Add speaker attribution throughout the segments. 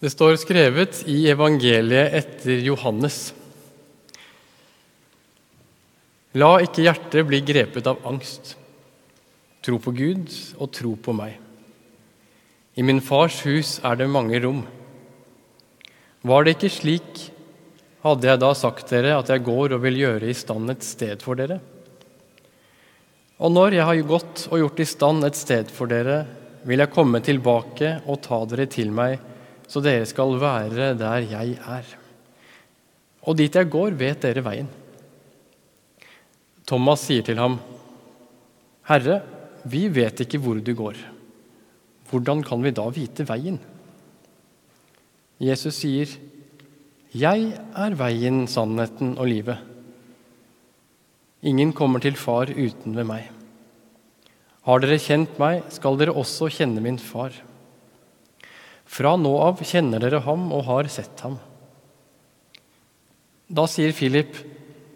Speaker 1: Det står skrevet i evangeliet etter Johannes. La ikke hjertet bli grepet av angst. Tro på Gud og tro på meg. I min fars hus er det mange rom. Var det ikke slik, hadde jeg da sagt dere at jeg går og vil gjøre i stand et sted for dere. Og når jeg har gått og gjort i stand et sted for dere, vil jeg komme tilbake og ta dere til meg, så dere skal være der jeg er. Og dit jeg går, vet dere veien. Thomas sier til ham, Herre, vi vet ikke hvor du går. Hvordan kan vi da vite veien? Jesus sier, Jeg er veien, sannheten og livet. Ingen kommer til Far uten ved meg. Har dere kjent meg, skal dere også kjenne min far. Fra nå av kjenner dere ham og har sett ham. Da sier Philip,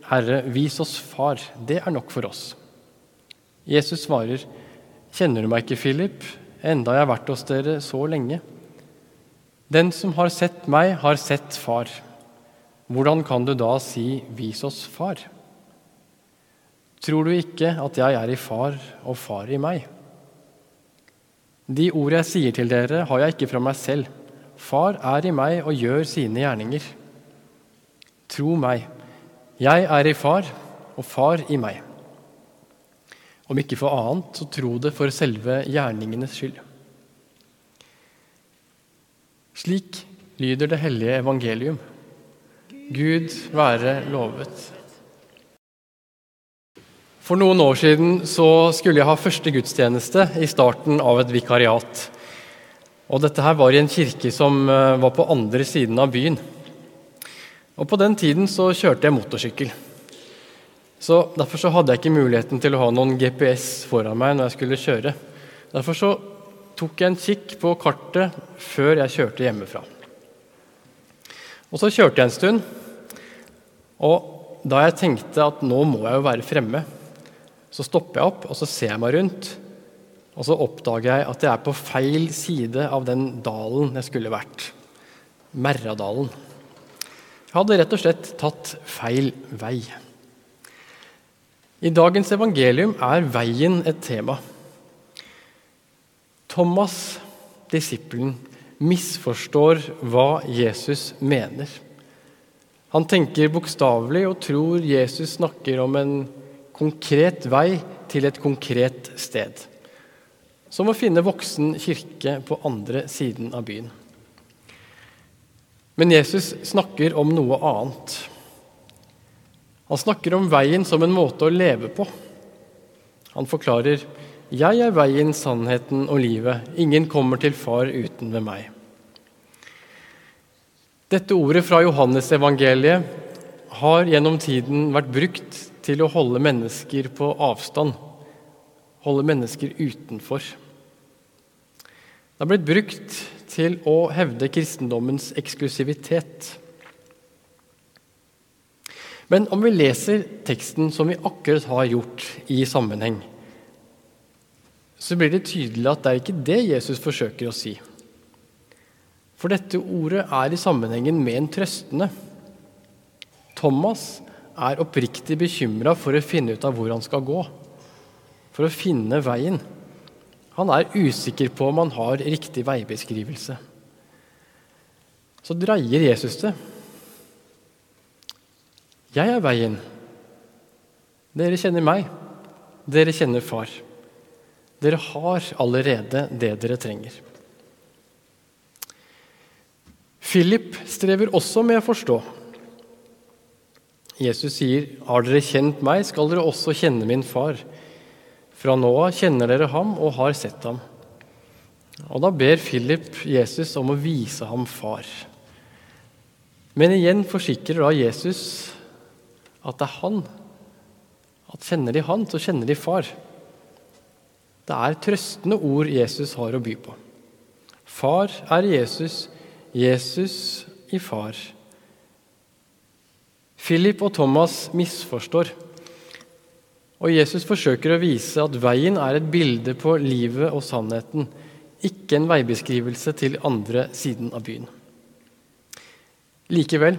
Speaker 1: Herre, vis oss Far, det er nok for oss. Jesus svarer, Kjenner du meg ikke, Philip, enda jeg har vært hos dere så lenge? Den som har sett meg, har sett Far. Hvordan kan du da si, Vis oss Far? Tror du ikke at jeg er i Far og Far i meg? De ord jeg sier til dere, har jeg ikke fra meg selv. Far er i meg og gjør sine gjerninger. Tro meg, jeg er i Far og Far i meg. Om ikke for annet, så tro det for selve gjerningenes skyld. Slik lyder det hellige evangelium. Gud være lovet. For noen år siden så skulle jeg ha første gudstjeneste i starten av et vikariat. Og dette her var i en kirke som eh, var på andre siden av byen. Og På den tiden så kjørte jeg motorsykkel. Så Derfor så hadde jeg ikke muligheten til å ha noen GPS foran meg når jeg skulle kjøre. Derfor så tok jeg en kikk på kartet før jeg kjørte hjemmefra. Og Så kjørte jeg en stund, og da jeg tenkte at nå må jeg jo være fremme, så stopper jeg opp og så ser jeg meg rundt. Og så oppdager jeg at jeg er på feil side av den dalen jeg skulle vært. Merradalen. Jeg hadde rett og slett tatt feil vei. I dagens evangelium er veien et tema. Thomas, disippelen, misforstår hva Jesus mener. Han tenker bokstavelig og tror Jesus snakker om en konkret vei til et konkret sted. Som å finne voksen kirke på andre siden av byen. Men Jesus snakker om noe annet. Han snakker om veien som en måte å leve på. Han forklarer jeg er veien, sannheten og livet. Ingen kommer til Far uten ved meg. Dette ordet fra Johannesevangeliet har gjennom tiden vært brukt til å holde mennesker på avstand, holde mennesker utenfor. Det har blitt brukt til å hevde kristendommens eksklusivitet. Men om vi leser teksten som vi akkurat har gjort i sammenheng, så blir det tydelig at det er ikke det Jesus forsøker å si. For dette ordet er i sammenhengen med en trøstende. Thomas er oppriktig bekymra for å finne ut av hvor han skal gå, for å finne veien. Han er usikker på om han har riktig veibeskrivelse. Så dreier Jesus det. Jeg er veien. Dere kjenner meg. Dere kjenner Far. Dere har allerede det dere trenger. Philip strever også med å forstå. Jesus sier, 'Har dere kjent meg, skal dere også kjenne min far.' Fra nå av kjenner dere ham og har sett ham. Og da ber Philip Jesus om å vise ham far. Men igjen forsikrer da Jesus at det er han. At kjenner de han, så kjenner de far. Det er trøstende ord Jesus har å by på. Far er Jesus, Jesus i far. Philip og Thomas misforstår. Og Jesus forsøker å vise at veien er et bilde på livet og sannheten, ikke en veibeskrivelse til andre siden av byen. Likevel,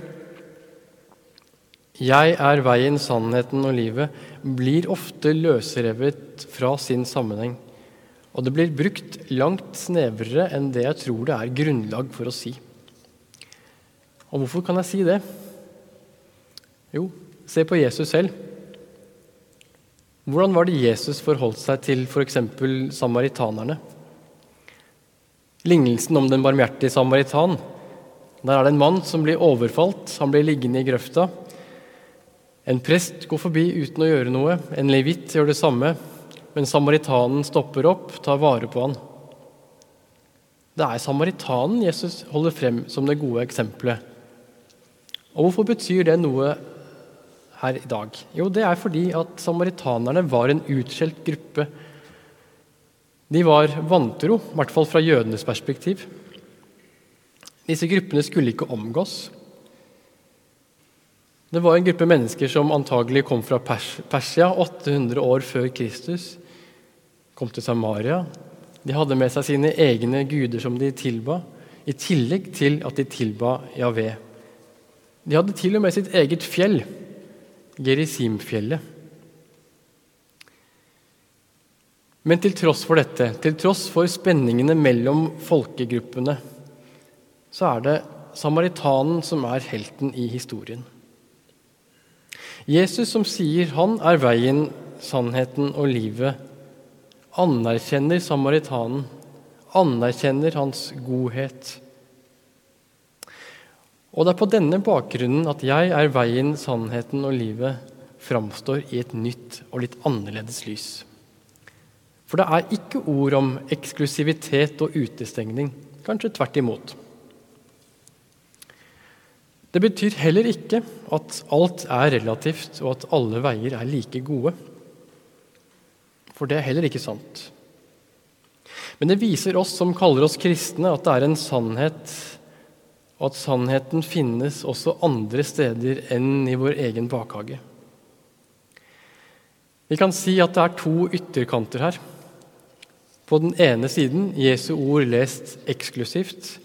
Speaker 1: jeg er veien, sannheten og livet, blir ofte løsrevet fra sin sammenheng. Og det blir brukt langt snevrere enn det jeg tror det er grunnlag for å si. Og hvorfor kan jeg si det? Jo, se på Jesus selv. Hvordan var det Jesus forholdt seg til f.eks. samaritanerne? Lignelsen om den barmhjertige samaritan. Der er det en mann som blir overfalt. Han blir liggende i grøfta. En prest går forbi uten å gjøre noe. En levitt gjør det samme. Men samaritanen stopper opp, tar vare på han. Det er samaritanen Jesus holder frem som det gode eksempelet. Og hvorfor betyr det noe her i dag? Jo, det er fordi at samaritanerne var en utskjelt gruppe. De var vantro, i hvert fall fra jødenes perspektiv. Disse gruppene skulle ikke omgås. Det var en gruppe mennesker som antagelig kom fra Pers Persia 800 år før Kristus. Kom til Samaria. De hadde med seg sine egne guder som de tilba, i tillegg til at de tilba Javé. De hadde til og med sitt eget fjell, Gerisimfjellet. Men til tross for dette, til tross for spenningene mellom folkegruppene, så er det samaritanen som er helten i historien. Jesus som sier han er veien, sannheten og livet, anerkjenner samaritanen, anerkjenner hans godhet. Og det er på denne bakgrunnen at jeg er veien, sannheten og livet framstår i et nytt og litt annerledes lys. For det er ikke ord om eksklusivitet og utestengning, kanskje tvert imot. Det betyr heller ikke at alt er relativt, og at alle veier er like gode. For det er heller ikke sant. Men det viser oss som kaller oss kristne, at det er en sannhet, og at sannheten finnes også andre steder enn i vår egen bakhage. Vi kan si at det er to ytterkanter her. På den ene siden Jesu ord lest eksklusivt,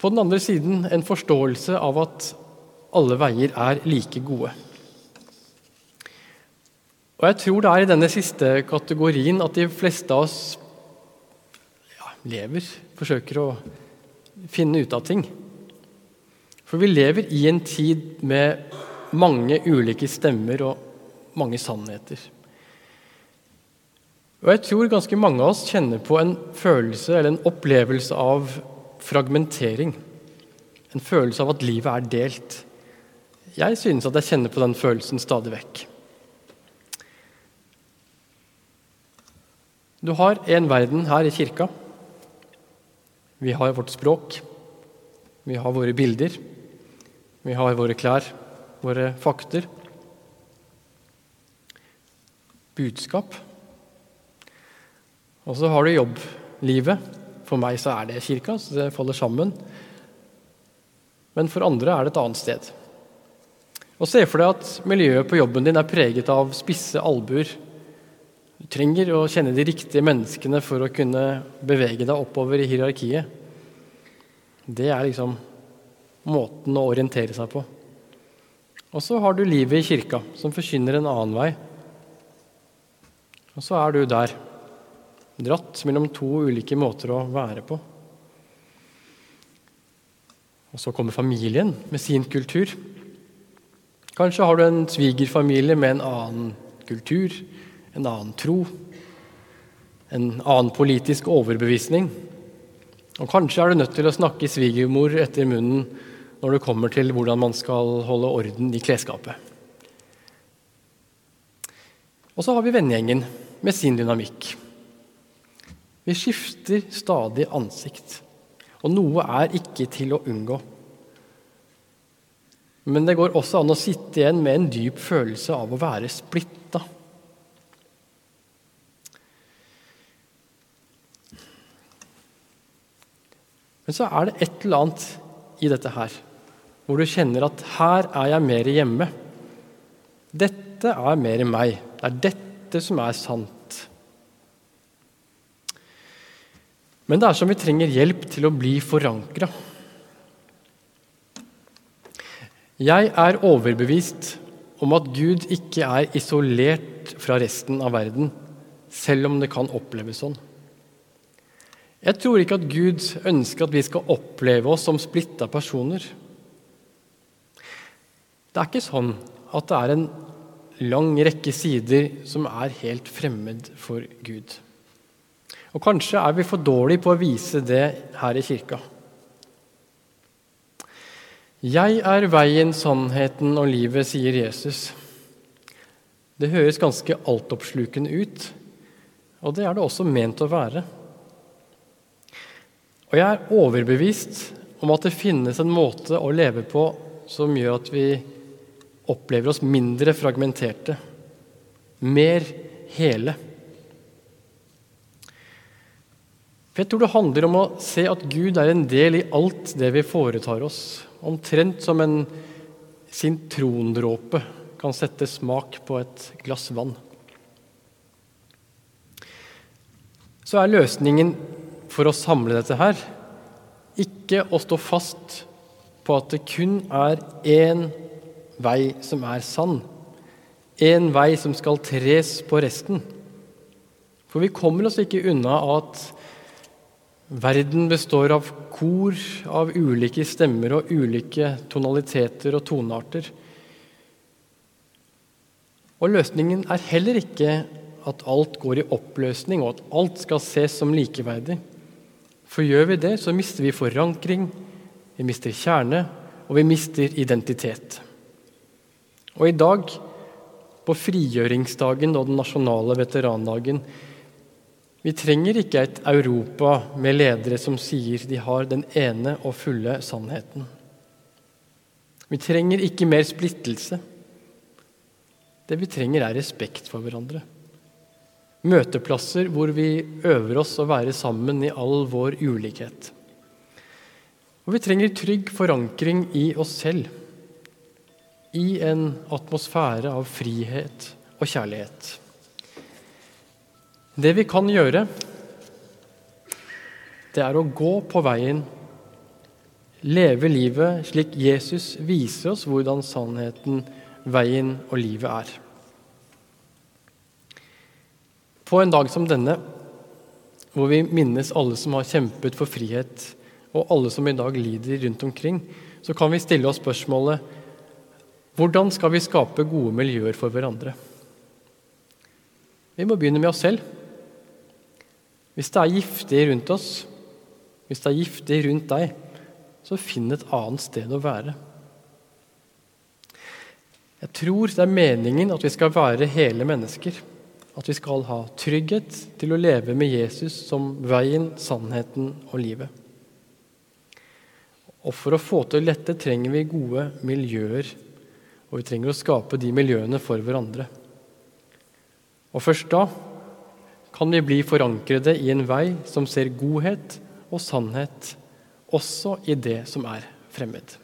Speaker 1: på den andre siden en forståelse av at alle veier er like gode. Og Jeg tror det er i denne siste kategorien at de fleste av oss ja, lever, forsøker å finne ut av ting. For vi lever i en tid med mange ulike stemmer og mange sannheter. Og jeg tror ganske mange av oss kjenner på en følelse eller en opplevelse av fragmentering. En følelse av at livet er delt. Jeg synes at jeg kjenner på den følelsen stadig vekk. Du har en verden her i kirka. Vi har vårt språk. Vi har våre bilder. Vi har våre klær, våre fakter. Budskap. Og så har du jobblivet for meg så er det kirka, så det faller sammen. Men for andre er det et annet sted. Og Se for deg at miljøet på jobben din er preget av spisse albuer. Du trenger å kjenne de riktige menneskene for å kunne bevege deg oppover i hierarkiet. Det er liksom måten å orientere seg på. Og så har du livet i kirka, som forkynner en annen vei. Og så er du der Dratt mellom to ulike måter å være på. Og så kommer familien med sin kultur. Kanskje har du en svigerfamilie med en annen kultur, en annen tro, en annen politisk overbevisning. Og kanskje er du nødt til å snakke svigermor etter munnen når det kommer til hvordan man skal holde orden i klesskapet. Og så har vi vennegjengen med sin dynamikk. Vi skifter stadig ansikt, og noe er ikke til å unngå. Men det går også an å sitte igjen med en dyp følelse av å være splitta. Men så er det et eller annet i dette her hvor du kjenner at her er jeg mer hjemme. Dette er mer meg. Det er dette som er sant. Men det er som vi trenger hjelp til å bli forankra. Jeg er overbevist om at Gud ikke er isolert fra resten av verden, selv om det kan oppleves sånn. Jeg tror ikke at Gud ønsker at vi skal oppleve oss som splitta personer. Det er ikke sånn at det er en lang rekke sider som er helt fremmed for Gud. Og kanskje er vi for dårlige på å vise det her i kirka. Jeg er veien, sannheten og livet, sier Jesus. Det høres ganske altoppslukende ut, og det er det også ment å være. Og jeg er overbevist om at det finnes en måte å leve på som gjør at vi opplever oss mindre fragmenterte, mer hele. For Jeg tror det handler om å se at Gud er en del i alt det vi foretar oss. Omtrent som en sintrondråpe kan sette smak på et glass vann. Så er løsningen for å samle dette her. Ikke å stå fast på at det kun er én vei som er sann. Én vei som skal tres på resten. For vi kommer oss ikke unna at verden består av kor av ulike stemmer og ulike tonaliteter og tonearter. Og løsningen er heller ikke at alt går i oppløsning, og at alt skal ses som likeverdig. For gjør vi det, så mister vi forankring, vi mister kjerne, og vi mister identitet. Og i dag, på frigjøringsdagen og den nasjonale veterandagen, vi trenger ikke et Europa med ledere som sier de har den ene og fulle sannheten. Vi trenger ikke mer splittelse. Det vi trenger, er respekt for hverandre møteplasser hvor vi øver oss å være sammen i all vår ulikhet. Og vi trenger trygg forankring i oss selv, i en atmosfære av frihet og kjærlighet. Det vi kan gjøre, det er å gå på veien, leve livet slik Jesus viser oss hvordan sannheten, veien og livet er. På en dag som denne, hvor vi minnes alle som har kjempet for frihet, og alle som i dag lider rundt omkring, så kan vi stille oss spørsmålet hvordan skal vi skape gode miljøer for hverandre? Vi må begynne med oss selv. Hvis det er giftig rundt oss, hvis det er giftig rundt deg, så finn et annet sted å være. Jeg tror det er meningen at vi skal være hele mennesker. At vi skal ha trygghet til å leve med Jesus som veien, sannheten og livet. Og For å få til dette trenger vi gode miljøer, og vi trenger å skape de miljøene for hverandre. Og Først da kan vi bli forankrede i en vei som ser godhet og sannhet også i det som er fremmed.